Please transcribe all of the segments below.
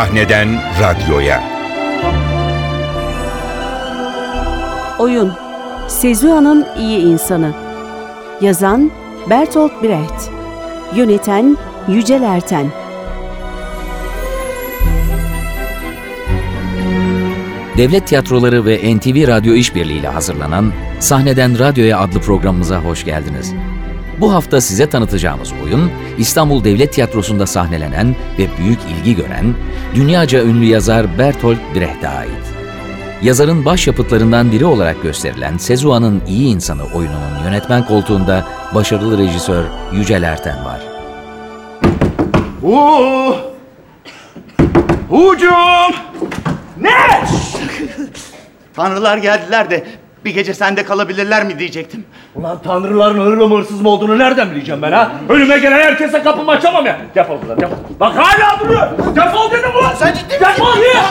Sahneden radyoya. Oyun Sezua'nın iyi insanı Yazan Bertolt Brecht Yöneten Yücel Erten Devlet Tiyatroları ve NTV Radyo İşbirliği ile hazırlanan Sahneden Radyoya adlı programımıza hoş geldiniz. Bu hafta size tanıtacağımız oyun İstanbul Devlet Tiyatrosu'nda sahnelenen ve büyük ilgi gören dünyaca ünlü yazar Bertolt Brecht'e ait. Yazarın başyapıtlarından biri olarak gösterilen Sezua'nın İyi İnsanı oyununun yönetmen koltuğunda başarılı rejisör Yücel Erten var. Hu! Hucum! Ne? Tanrılar geldiler de bir gece sende kalabilirler mi diyecektim. Ulan tanrıların hırlı mı hırsız mı olduğunu nereden bileceğim ben ha? Önüme gelen herkese kapımı açamam ya. Defol buradan defol. Bak hala duruyor. Defol dedim ulan. Sen ciddi misin? Defol ya.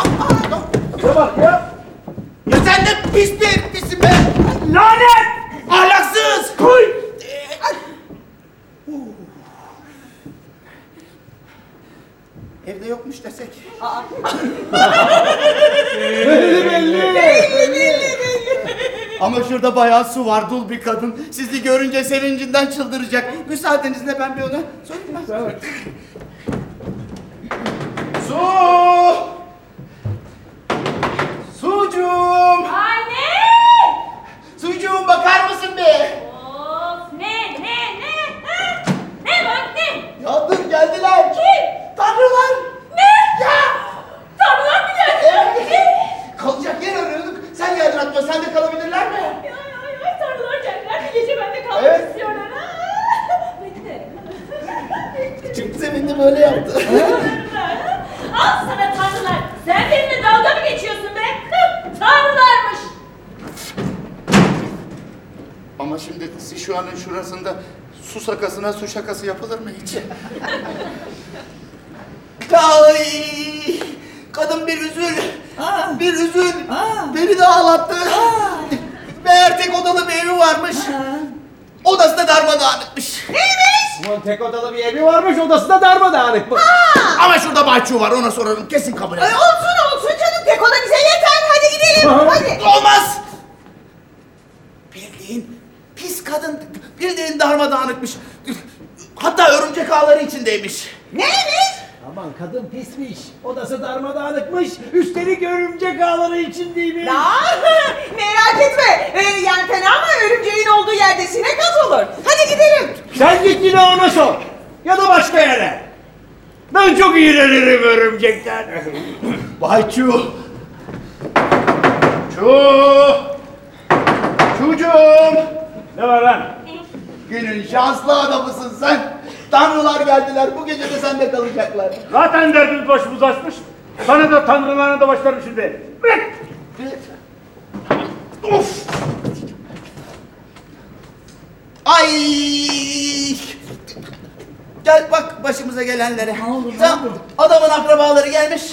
Ne bak ya? Ya sen de pis bir herifsin be! Lanet. Ahlaksız! Huy. Evde yokmuş desek. Ama şurada bayağı su var, dul bir kadın. Sizi görünce sevincinden çıldıracak. Müsaadenizle ben bir ona sorayım ben. Su! Sucuğum! Anne! Sucuğum bakar mısın be? Of ne ne ne? Ha? Ne var ne? Ya dur geldiler. Kim? Tanrılar! Ne? Ya! Tanrılar mı geldi? Evet. Kalacak yer arıyorduk. Aklıma. Sen de kalabilirler mi? Ay ay ay tanrılar geldiler bir gece bende kalmak Evet. istiyorlar. Ha? Bekle. Çok sevindim öyle yaptı. Al sana tanrılar. Sen benimle dalga mı geçiyorsun be? Tanrılarmış. Ama şimdi şu anın şurasında su sakasına su şakası yapılır mı hiç? Ay! Kadın bir üzül. Bir üzül. Beni de ağlattı. Meğer tek odalı bir evi varmış. Odası da darmadağınıkmış. Ulan tek odalı bir evi varmış odası da darmadağınık bu. Ama şurada bahçığı var ona sorarım kesin kabul eder. Olsun olsun canım tek oda bize yeter hadi gidelim hadi. Olmaz! Bildiğin pis kadın, bildiğin darmadağınıkmış. Hatta örümcek ağları içindeymiş. Neymiş? Aman kadın pismiş. Odası darmadağınıkmış. Üstelik örümcek ağları içindeymiş. Ya merak etme ee, yani fena mı örümceğin olduğu yerde sinek az olur. Hadi gidelim. Sen git yine ona sor. Ya da başka yere. Ben çok iğrenirim örümcekten. Bay Çu. Çu. Çucuğum. ne var lan? Günün şanslı adamısın sen. Tanrılar geldiler. Bu gece de sende kalacaklar. Zaten derdimiz başımız açmış. Sana da tanrılarına da başlarım şimdi. Bırak. Of. Ay. Gel bak başımıza gelenlere. Ya, Adamın akrabaları gelmiş.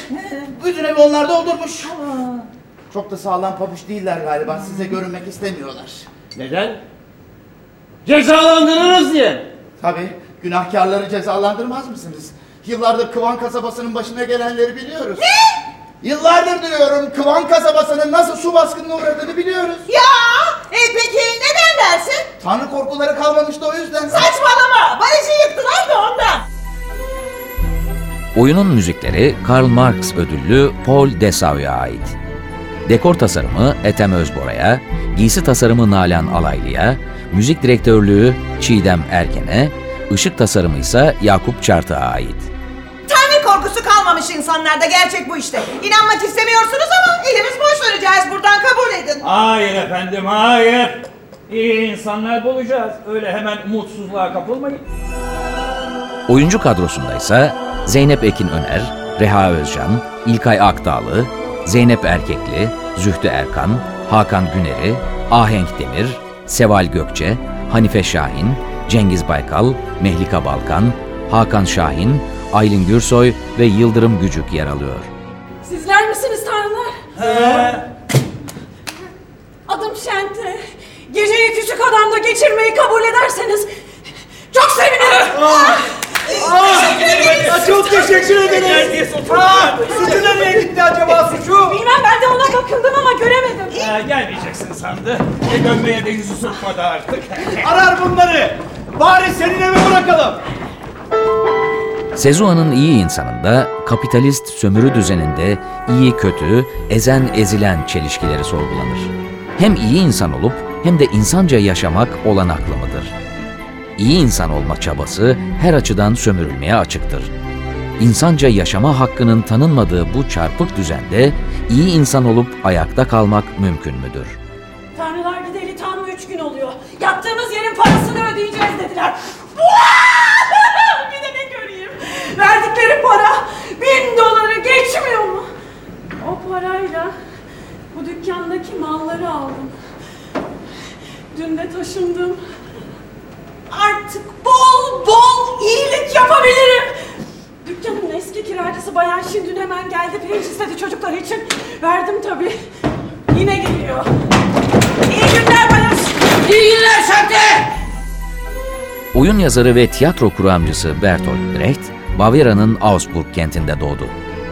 Bütün evi onlar doldurmuş. Çok da sağlam pabuç değiller galiba. Size görünmek istemiyorlar. Neden? Cezalandırırız diye. Tabii günahkarları cezalandırmaz mısınız? Yıllardır Kıvan kasabasının başına gelenleri biliyoruz. Ne? Yıllardır diyorum Kıvan kasabasının nasıl su baskınına uğradığını biliyoruz. Ya e, peki neden dersin? Tanrı korkuları kalmamıştı o yüzden. Saçmalama barajı yıktılar da ondan. Oyunun müzikleri Karl Marx ödüllü Paul Dessau'ya ait. Dekor tasarımı Ethem Özbora'ya, giysi tasarımı Nalan Alaylı'ya, müzik direktörlüğü Çiğdem Erken'e, ışık tasarımı ise Yakup Çartık'a ait. Tanrı korkusu kalmamış insanlarda gerçek bu işte. İnanmak istemiyorsunuz ama elimiz boş vereceğiz buradan kabul edin. Hayır efendim, hayır. İyi insanlar bulacağız. Öyle hemen umutsuzluğa kapılmayın. Oyuncu kadrosunda ise Zeynep Ekin Öner, Reha Özcan, İlkay Akdağlı, Zeynep Erkekli, Zühtü Erkan, Hakan Güneri, Ahenk Demir, Seval Gökçe, Hanife Şahin, Cengiz Baykal, Mehlika Balkan, Hakan Şahin, Aylin Gürsoy ve Yıldırım Gücük yer alıyor. Sizler misiniz tanrılar? Adım Şente. Geceyi küçük adamda geçirmeyi kabul ederseniz çok sevinirim. Teşekkür ederiz. Ya çok teşekkür ederiz. Suçu nereye gitti acaba suçu? Bilmem ben de ona bakındım ama göremedim. Ha, gelmeyeceksin sandı. E, dönmeye de yüzü sokmadı artık. Arar bunları. Bari senin eve bırakalım. Sezua'nın iyi insanında kapitalist sömürü düzeninde iyi kötü, ezen ezilen çelişkileri sorgulanır. Hem iyi insan olup hem de insanca yaşamak olanaklı mıdır? İyi insan olma çabası her açıdan sömürülmeye açıktır. İnsanca yaşama hakkının tanınmadığı bu çarpık düzende iyi insan olup ayakta kalmak mümkün müdür? Ödeyeceğiz dediler. bir de ne göreyim. Verdikleri para bin doları geçmiyor mu? O parayla bu dükkandaki malları aldım. Dün de taşındım. Artık bol bol iyilik yapabilirim. Dükkanın eski kiracısı Bayan Şindün hemen geldi. Pirinç istedi çocuklar için. Verdim tabii. Yine geliyor. İyi günler Bayan. İyi günler Şante. Oyun yazarı ve tiyatro kuramcısı Bertolt Brecht, Bavyera'nın Augsburg kentinde doğdu.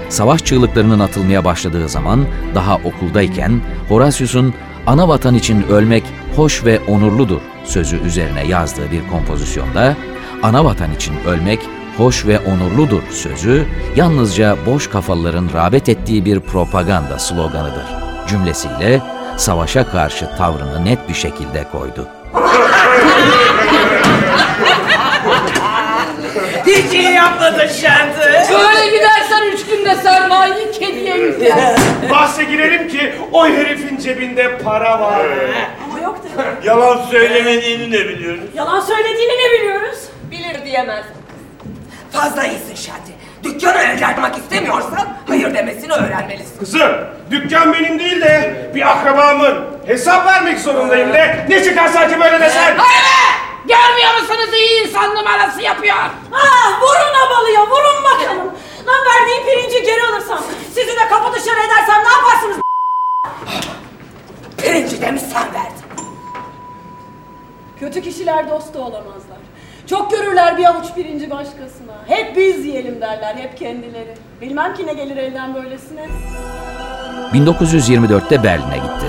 Savaş çığlıklarının atılmaya başladığı zaman daha okuldayken Horatius'un ana vatan için ölmek hoş ve onurludur sözü üzerine yazdığı bir kompozisyonda ana vatan için ölmek hoş ve onurludur sözü yalnızca boş kafalıların rağbet ettiği bir propaganda sloganıdır. Cümlesiyle savaşa karşı tavrını net bir şekilde koydu. Hiç iyi yapmadın Şenti. Böyle gidersen üç günde sermayeyi kediye yükler. Bahse girelim ki o herifin cebinde para var. Ama yok dedi. Yalan söylemediğini de biliyoruz. Yalan söylediğini ne biliyoruz? Bilir diyemez. Fazla iyisin Şenti. Dükkanı etmek istemiyorsan hayır demesini öğrenmelisin. Kızım, dükkan benim değil de bir akrabamın. Hesap vermek zorundayım de. Ne çıkar sanki böyle desen? Hayır be! Görmüyor musunuz iyi insan numarası yapıyor. Ah vurun abalıya vurun bakalım. Lan verdiğim pirinci geri alırsam, sizi de kapı dışarı edersem ne yaparsınız? Pirinci demiş sen verdin. Kötü kişiler dost da olamazlar. Çok görürler bir avuç pirinci başkasına. Hep biz yiyelim derler, hep kendileri. Bilmem ki ne gelir elden böylesine. 1924'te Berlin'e gitti.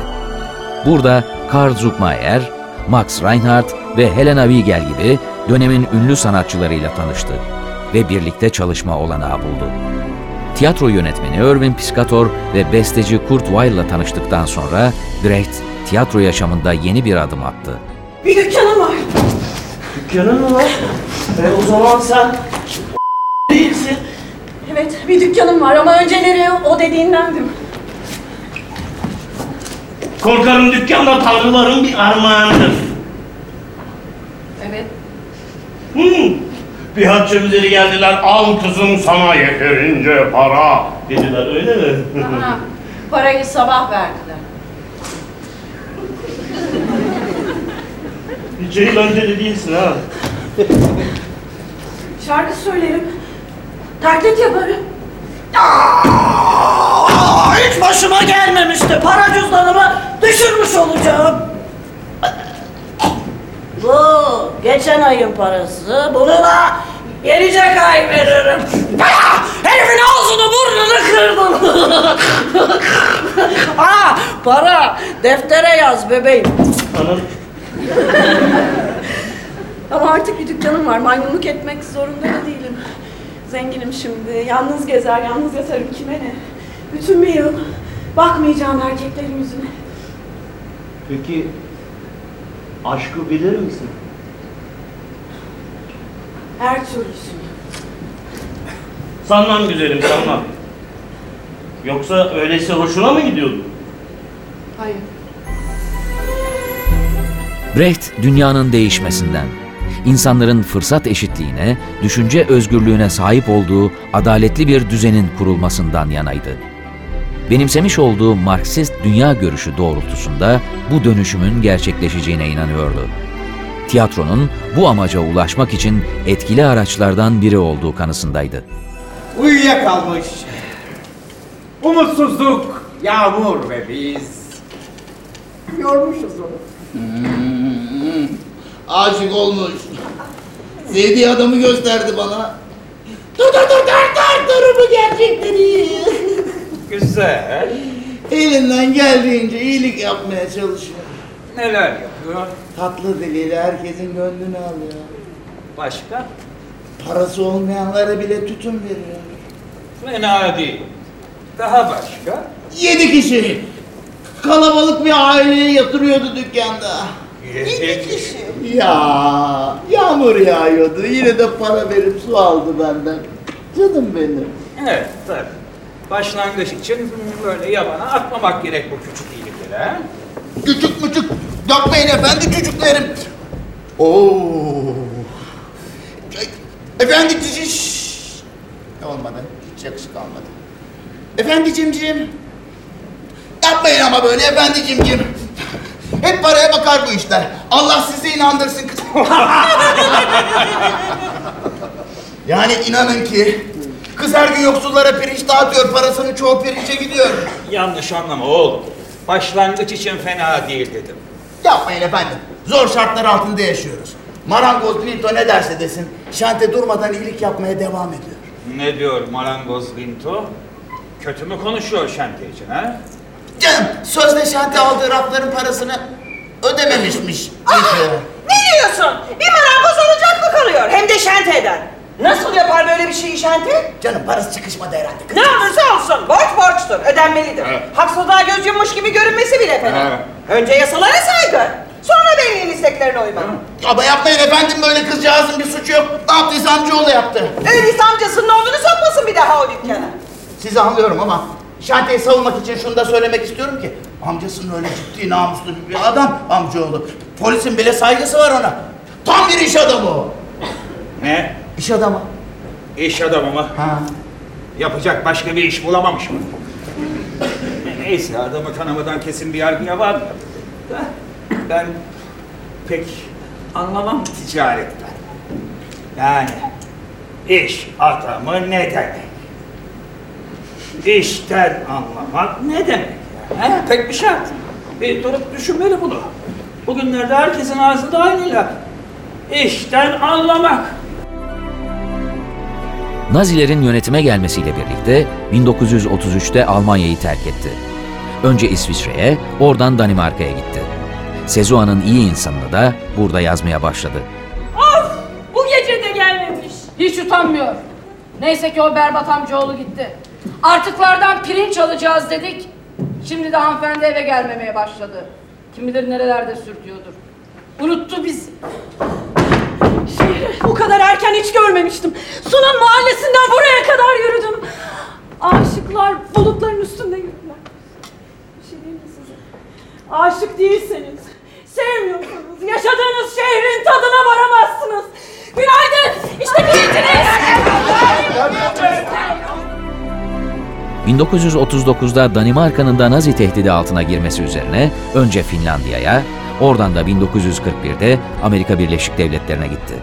Burada Karl Zuckmayer, Max Reinhardt ve Helena Wiegel gibi dönemin ünlü sanatçılarıyla tanıştı ve birlikte çalışma olanağı buldu. Tiyatro yönetmeni Irving Piscator ve besteci Kurt Weill'la tanıştıktan sonra Brecht tiyatro yaşamında yeni bir adım attı. Bir dükkanım var. Dükkanın mı var? E o zaman sen değilsin. Evet, bir dükkanım var ama önceleri o dediğindendim. Korkarım dükkanda tanrıların bir armağanıdır. Evet. Hmm. Bir hacca üzeri geldiler, al kızım sana yeterince para dediler öyle mi? Ha, parayı sabah verdiler. Hiç eğlenceli değilsin ha. Şarkı söylerim. Taklit yaparım. Aa, hiç başıma gelmemişti. Para cüzdanımı düşürmüş olacağım. Bu geçen ayın parası. Bunu da gelecek ay veririm. Herifin ağzını burnunu kırdım. Aa, para deftere yaz bebeğim. Anam. Ama artık bir dükkanım var. Maymunluk etmek zorunda da değilim. Zenginim şimdi. Yalnız gezer, yalnız yatarım. Kime ne? Bütün bir yıl bakmayacağım erkeklerin yüzüne. Peki aşkı bilir misin? Her türlüsünü. Sanmam güzelim sanmam. Yoksa öyleyse hoşuna mı gidiyordu? Hayır. Brecht dünyanın değişmesinden, insanların fırsat eşitliğine, düşünce özgürlüğüne sahip olduğu adaletli bir düzenin kurulmasından yanaydı. Benimsemiş olduğu Marksist dünya görüşü doğrultusunda bu dönüşümün gerçekleşeceğine inanıyordu. Tiyatronun bu amaca ulaşmak için etkili araçlardan biri olduğu kanısındaydı. Uyuyakalmış. Umutsuzluk, yağmur ve biz. Yormuşuz onu. Aşık olmuş. Sevdiği adamı gösterdi bana. Dur dur dur dur dur durumu gerçekleri. Güzel. Elinden geldiğince iyilik yapmaya çalışıyor. Neler yapıyor? Tatlı diliyle herkesin gönlünü alıyor. Başka? Parası olmayanlara bile tütün veriyor. Fena değil. Daha başka? Yedi kişi. Kalabalık bir aileyi yatırıyordu dükkanda. Yedi kişi. Ya yağmur yağıyordu. Yine de para verip su aldı benden. Canım benim. Evet tabii. Başlangıç için böyle yabana atmamak gerek bu küçük iyilikleri ha? Küçük müçük yapmayın efendi çocuklarım. Oo. Efendi şşş. Olmadı. Hiç yakışık almadı. Efendi cimcim. Yapmayın ama böyle efendi cimcim. Hep paraya bakar bu işler. Allah sizi inandırsın yani inanın ki kız her gün yoksullara pirinç dağıtıyor. Parasının çoğu pirinçe gidiyor. Yanlış anlama oğlum. Başlangıç için fena değil dedim. Yapmayın efendim. Zor şartlar altında yaşıyoruz. Marangoz Linto ne derse desin, şante durmadan iyilik yapmaya devam ediyor. Ne diyor marangoz Vinto? Kötü mü konuşuyor şante için ha? Canım, sözde şante aldığı rafların parasını ödememişmiş. Linto. Ne diyorsun? Bir marangoz alacak mı kalıyor? Hem de şanteden. Nasıl yapar böyle bir şeyi şante? Canım parası çıkışmadı herhalde. Ne olursa olsun. Borç borçtur. Ödenmelidir. Haksızlığa göz yummuş gibi görünmesi bile fena. Evet. Önce yasalara saygı. Sonra belinin isteklerine uymak. Ama yapmayın efendim böyle kızcağızın bir suçu yok. Ne yaptıysa amcaoğlu yaptı. Öyleyse amcasının oğlunu sokmasın bir daha o dükkana. Sizi anlıyorum ama şanteyi savunmak için şunu da söylemek istiyorum ki amcasının öyle ciddi namuslu bir adam amcaoğlu. Polisin bile saygısı var ona. Tam bir iş adamı o. Ne? İş adamı. İş adamı mı? Ha. Yapacak başka bir iş bulamamış mı? Neyse adamı tanımadan kesin bir yargıya var mı? Ben pek anlamam ticaretten. Yani iş adamı ne demek? İşten anlamak ne demek? ya, he? Tek bir şart. Bir durup düşünmeli bunu. Bugünlerde herkesin ağzında aynı laf. İşten anlamak. Nazilerin yönetime gelmesiyle birlikte 1933'te Almanya'yı terk etti. Önce İsviçre'ye, oradan Danimarka'ya gitti. Sezua'nın iyi insanını da burada yazmaya başladı. Of! Bu gece de gelmemiş. Hiç utanmıyor. Neyse ki o berbat amcaoğlu gitti. Artıklardan pirinç alacağız dedik. Şimdi de hanımefendi eve gelmemeye başladı. Kim bilir nerelerde sürtüyordur. Unuttu bizi. Şehri bu kadar erken hiç görmemiştim. Sun'un mahallesinden buraya kadar yürüdüm. Aşıklar bulutların üstünde yürürler. Bir şey diyeyim mi size? Aşık değilseniz, sevmiyorsanız, yaşadığınız şehrin tadına varamazsınız. Günaydın, işte pirinciniz. 1939'da Danimarka'nın da Nazi tehdidi altına girmesi üzerine önce Finlandiya'ya, oradan da 1941'de Amerika Birleşik Devletleri'ne gitti.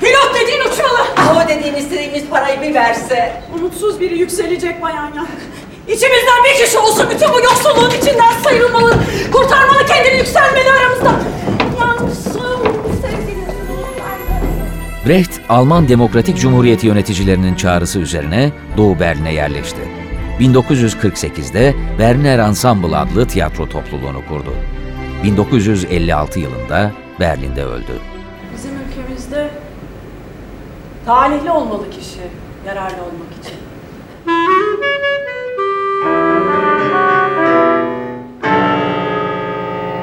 Pilot dediğin uçmalı. Ama dediğin istediğimiz parayı bir verse. Umutsuz biri yükselecek bayan ya. İçimizden bir kişi olsun bütün bu yoksulluğun içinden sıyrılmalı. Kurtarmalı kendini yükselmeli aramızda. Brecht, Alman Demokratik Cumhuriyeti yöneticilerinin çağrısı üzerine Doğu Berlin'e yerleşti. 1948'de Berliner Ensemble adlı tiyatro topluluğunu kurdu. 1956 yılında Berlin'de öldü. Bizim ülkemizde talihli olmalı kişi yararlı olmak için.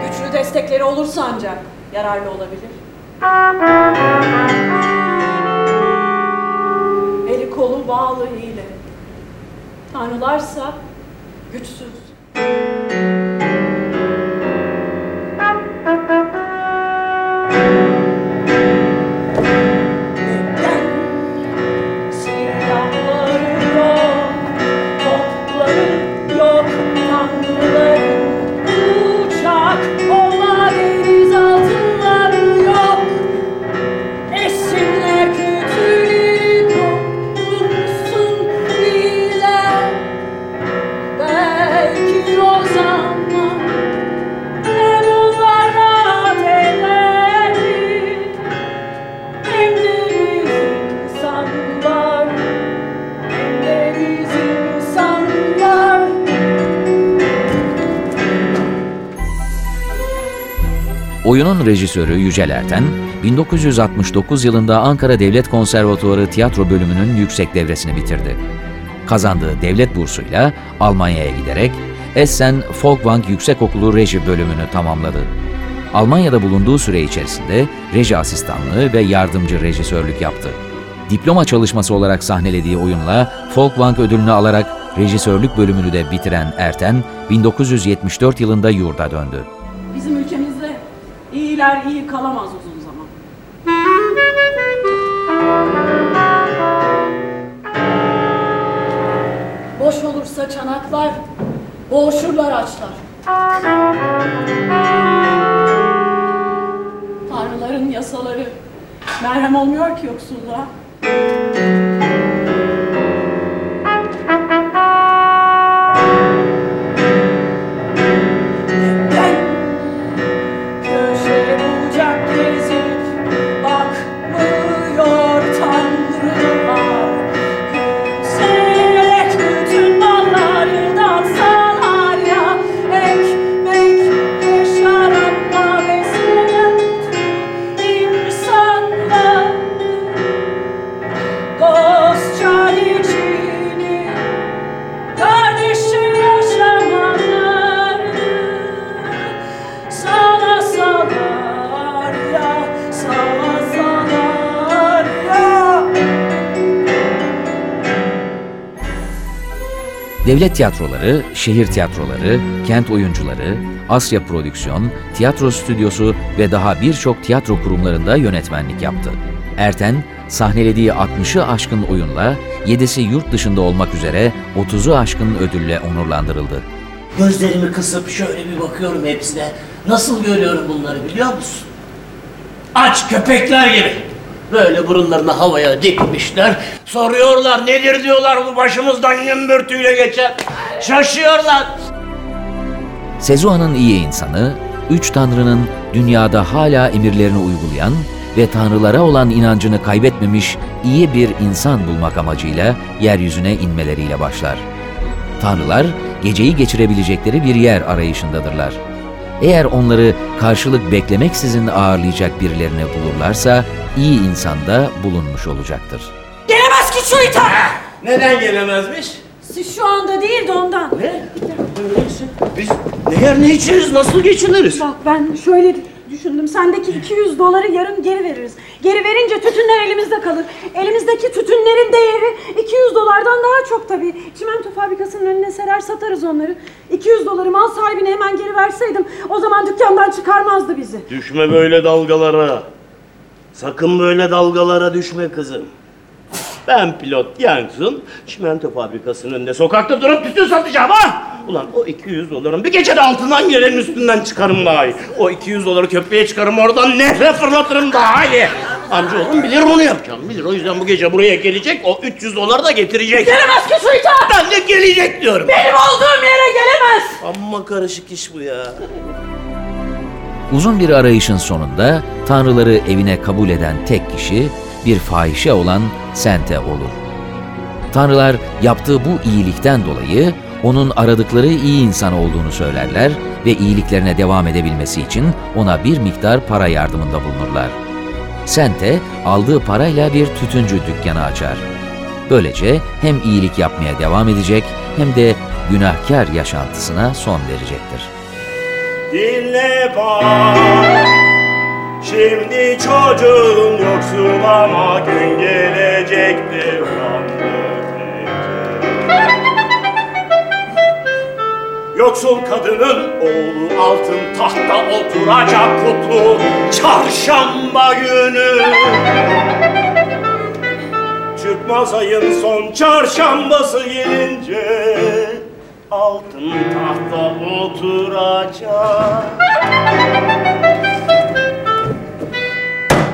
Güçlü destekleri olursa ancak yararlı olabilir. Eli kolu bağlı ile. Tanrılarsa güçsüz. Oyunun rejisörü Yücel Erten, 1969 yılında Ankara Devlet Konservatuarı tiyatro bölümünün yüksek devresini bitirdi. Kazandığı devlet bursuyla Almanya'ya giderek Essen Folkwang Yüksekokulu Reji bölümünü tamamladı. Almanya'da bulunduğu süre içerisinde reji asistanlığı ve yardımcı rejisörlük yaptı. Diploma çalışması olarak sahnelediği oyunla Folkwang ödülünü alarak rejisörlük bölümünü de bitiren Erten, 1974 yılında yurda döndü. Bizim ülkemizde iyiler iyi kalamaz uzun zaman. Boş olursa çanaklar, boğuşurlar açlar. Tanrıların yasaları merhem olmuyor ki yoksulluğa. Devlet tiyatroları, şehir tiyatroları, kent oyuncuları, Asya Prodüksiyon, tiyatro stüdyosu ve daha birçok tiyatro kurumlarında yönetmenlik yaptı. Erten, sahnelediği 60'ı aşkın oyunla 7'si yurt dışında olmak üzere 30'u aşkın ödülle onurlandırıldı. Gözlerimi kısıp şöyle bir bakıyorum hepsine. Nasıl görüyorum bunları biliyor musun? Aç köpekler gibi. Böyle burunlarını havaya dikmişler. Soruyorlar nedir diyorlar bu başımızdan gümbürtüyle geçen. Şaşıyorlar. Sezua'nın iyi insanı, üç tanrının dünyada hala emirlerini uygulayan ve tanrılara olan inancını kaybetmemiş iyi bir insan bulmak amacıyla yeryüzüne inmeleriyle başlar. Tanrılar geceyi geçirebilecekleri bir yer arayışındadırlar. Eğer onları karşılık beklemeksizin ağırlayacak birilerini bulurlarsa iyi insanda bulunmuş olacaktır. Gelemez ki şu itham! Neden gelemezmiş? Siz şu anda değil de ondan. Ne? Öyleyse biz ne yer ne içeriz nasıl geçiniriz? Bak ben şöyle düşündüm. Sendeki 200 doları yarın geri veririz. Geri verince tütünler elimizde kalır. Elimizdeki tütünlerin değeri 200 dolardan daha çok tabii. Çimento fabrikasının önüne serer satarız onları. 200 doları mal sahibine hemen geri verseydim o zaman dükkandan çıkarmazdı bizi. Düşme böyle dalgalara. Sakın böyle dalgalara düşme kızım. Ben pilot Yanksun, çimento fabrikasının önünde sokakta durup tütün satacağım ha! Ulan o 200 doların bir gecede altından yerin üstünden çıkarım daha iyi. O 200 doları köprüye çıkarım oradan nehre fırlatırım daha iyi. Amcaoğlum bilir bunu yapacağım, bilir. O yüzden bu gece buraya gelecek, o 300 doları da getirecek. Gelemez ki şu itham! Ben de gelecek diyorum. Benim olduğum yere gelemez! Amma karışık iş bu ya. Uzun bir arayışın sonunda tanrıları evine kabul eden tek kişi bir fahişe olan Sente olur. Tanrılar yaptığı bu iyilikten dolayı onun aradıkları iyi insan olduğunu söylerler ve iyiliklerine devam edebilmesi için ona bir miktar para yardımında bulunurlar. Sente aldığı parayla bir tütüncü dükkanı açar. Böylece hem iyilik yapmaya devam edecek hem de günahkar yaşantısına son verecektir. Dinle bak. Şimdi çocuğun yoksun ama gün gelecektir Yoksul kadının oğlu altın tahta oturacak kutlu çarşamba günü. Çıkmaz ayın son çarşambası gelince Altın tahta oturacak.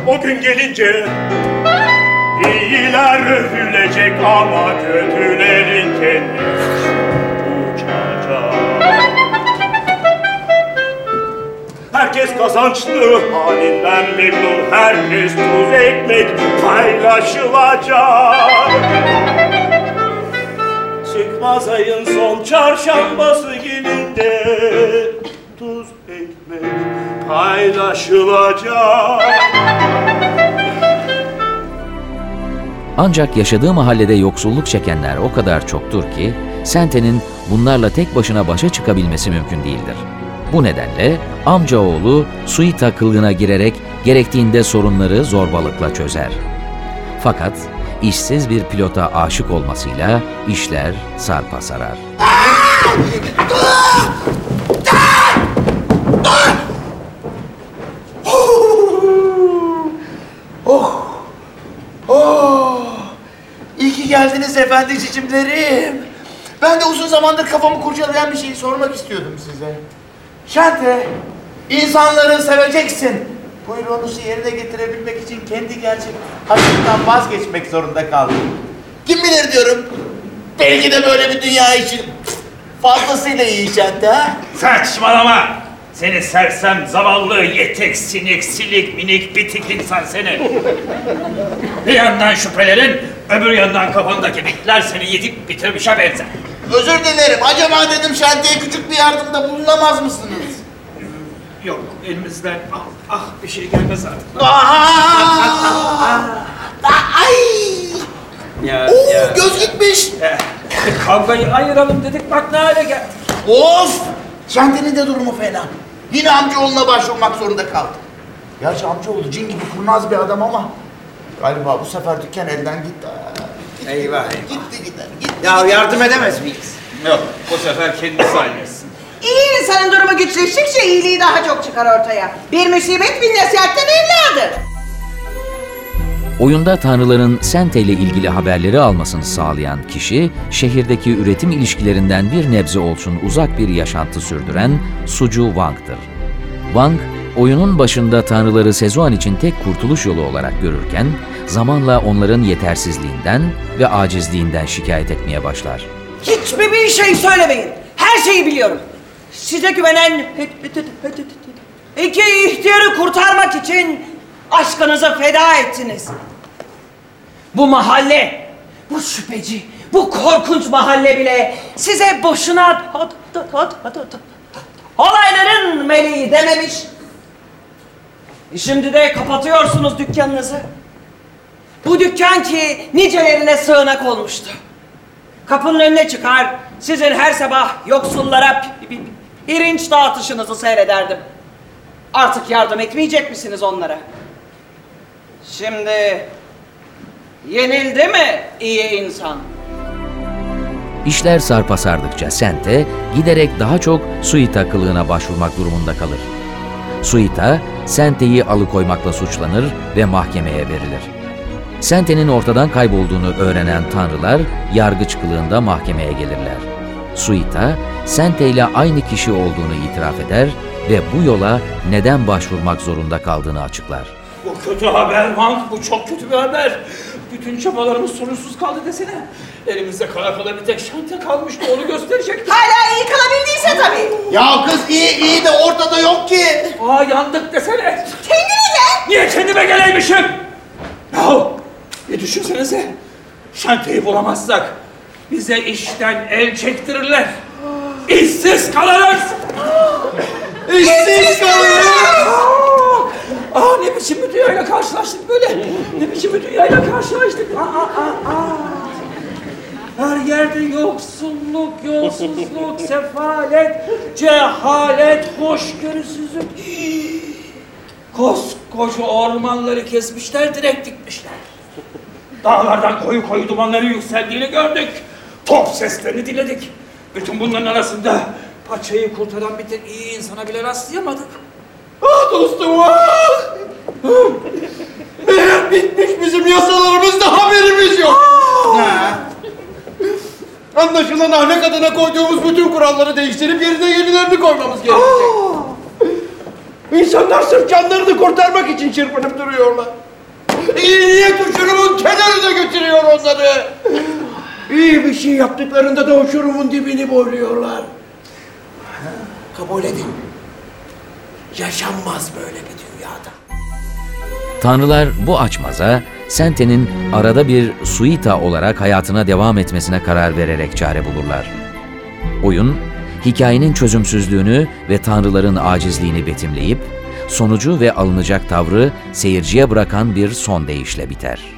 O gün gelince iyiler övülecek ama kötülerin kendisi uçacak. Herkes kazançlı halinden memnun. Herkes tuz ekmek paylaşılacak Çıkmaz ayın son çarşambası gelince Tuz ekmek paylaşılacak aşılacak. Ancak yaşadığı mahallede yoksulluk çekenler o kadar çoktur ki Sente'nin bunlarla tek başına başa çıkabilmesi mümkün değildir. Bu nedenle amcaoğlu Suita kılığına girerek gerektiğinde sorunları zorbalıkla çözer. Fakat işsiz bir pilota aşık olmasıyla işler sarpa sarar. Oh! Oh! İyi geldiniz efendi cicimlerim. Ben de uzun zamandır kafamı kurcalayan bir şeyi sormak istiyordum size. Şante, insanları seveceksin. Buyruğunuzu yerine getirebilmek için kendi gerçek hakkından vazgeçmek zorunda kaldım. Kim bilir diyorum. Belki de böyle bir dünya için fazlasıyla iyi Şante ha? Saçmalama! Seni sersem, zavallı, yetek, sinik, silik, minik, bitik insan seni. bir yandan şüphelerin, öbür yandan kafandaki bitler seni yedip bitirmişe benzer. Özür dilerim. Acaba dedim Şante'ye küçük bir yardımda bulunamaz mısınız? Yok, elimizden ah, ah bir şey gelmez artık. Ay! Ya, Oo, göz gitmiş. Eh, Kavgayı ayıralım dedik, bak ne hale geldik. Of! Şante'nin de durumu fena. Yine amcaoğluna başvurmak zorunda kaldı. Gerçi amcaoğlu cin gibi kurnaz bir adam ama galiba bu sefer dükkan elden gitti. Gitti, Eyvah, Gitti gider. Gitti. Ya yardım edemez miyiz? Yok, bu sefer kendisi halletsin. İyi insanın durumu güçleştikçe iyiliği daha çok çıkar ortaya. Bir musibet bir nasihatten evladır. Oyunda tanrıların Sente ile ilgili haberleri almasını sağlayan kişi, şehirdeki üretim ilişkilerinden bir nebze olsun uzak bir yaşantı sürdüren Sucu Wang'dır. Wang, oyunun başında tanrıları Sezuan için tek kurtuluş yolu olarak görürken, zamanla onların yetersizliğinden ve acizliğinden şikayet etmeye başlar. Hiçbir bir şey söylemeyin. Her şeyi biliyorum. Size güvenen iki ihtiyarı kurtarmak için aşkınızı feda ettiniz. Bu mahalle, bu şüpheci, bu korkunç mahalle bile size boşuna olayların meleği dememiş. Şimdi de kapatıyorsunuz dükkanınızı. Bu dükkan ki nicelerine sığınak olmuştu. Kapının önüne çıkar, sizin her sabah yoksullara pirinç dağıtışınızı seyrederdim. Artık yardım etmeyecek misiniz onlara? Şimdi yenildi mi iyi insan? İşler sarpa sardıkça Sente giderek daha çok Suita kılığına başvurmak durumunda kalır. Suita, Sente'yi alıkoymakla suçlanır ve mahkemeye verilir. Sente'nin ortadan kaybolduğunu öğrenen tanrılar yargıç kılığında mahkemeye gelirler. Suita, Sente ile aynı kişi olduğunu itiraf eder ve bu yola neden başvurmak zorunda kaldığını açıklar. Bu kötü haber Mank, bu çok kötü bir haber. Bütün çabalarımız sorunsuz kaldı desene. Elimizde kala kala bir tek şante kalmıştı, onu gösterecektik. Hala iyi kalabildiyse tabii. Ya kız iyi iyi de ortada yok ki. Aa yandık desene. Kendine gel. Niye kendime geleymişim? Yahu bir düşünsenize. Şanteyi bulamazsak bize işten el çektirirler. İşsiz kalırız. İşsiz kalırız. Aa ne biçim bir dünyayla karşılaştık böyle. Ne biçim bir dünyayla karşılaştık. Aa, aa, aa. Her yerde yoksulluk, yolsuzluk, sefalet, cehalet, hoşgörüsüzlük. Koskoca ormanları kesmişler, direkt dikmişler. Dağlardan koyu koyu dumanları yükseldiğini gördük. Top seslerini dinledik. Bütün bunların arasında paçayı kurtaran bir tek iyi insana bile rastlayamadık. Ah dostum ah! Meğer bitmiş bizim yasalarımızda haberimiz yok. Ha. Anlaşılan ahlak adına koyduğumuz bütün kuralları değiştirip yerine yenilerini koymamız gerekecek. İnsanlar sırf canlarını kurtarmak için çırpınıp duruyorlar. İyi niyet uçurumun kenarına götürüyor onları. İyi bir şey yaptıklarında da uçurumun dibini boyluyorlar. Kabul edin. Yaşanmaz böyle bir dünyada. Tanrılar bu açmaza Sente'nin arada bir Suita olarak hayatına devam etmesine karar vererek çare bulurlar. Oyun, hikayenin çözümsüzlüğünü ve tanrıların acizliğini betimleyip, sonucu ve alınacak tavrı seyirciye bırakan bir son deyişle biter.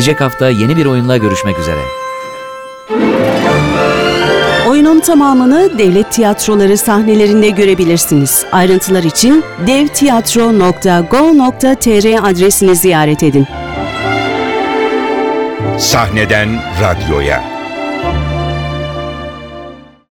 Gelecek hafta yeni bir oyunla görüşmek üzere. Oyunun tamamını devlet tiyatroları sahnelerinde görebilirsiniz. Ayrıntılar için devtiyatro.go.tr adresini ziyaret edin. Sahneden radyoya.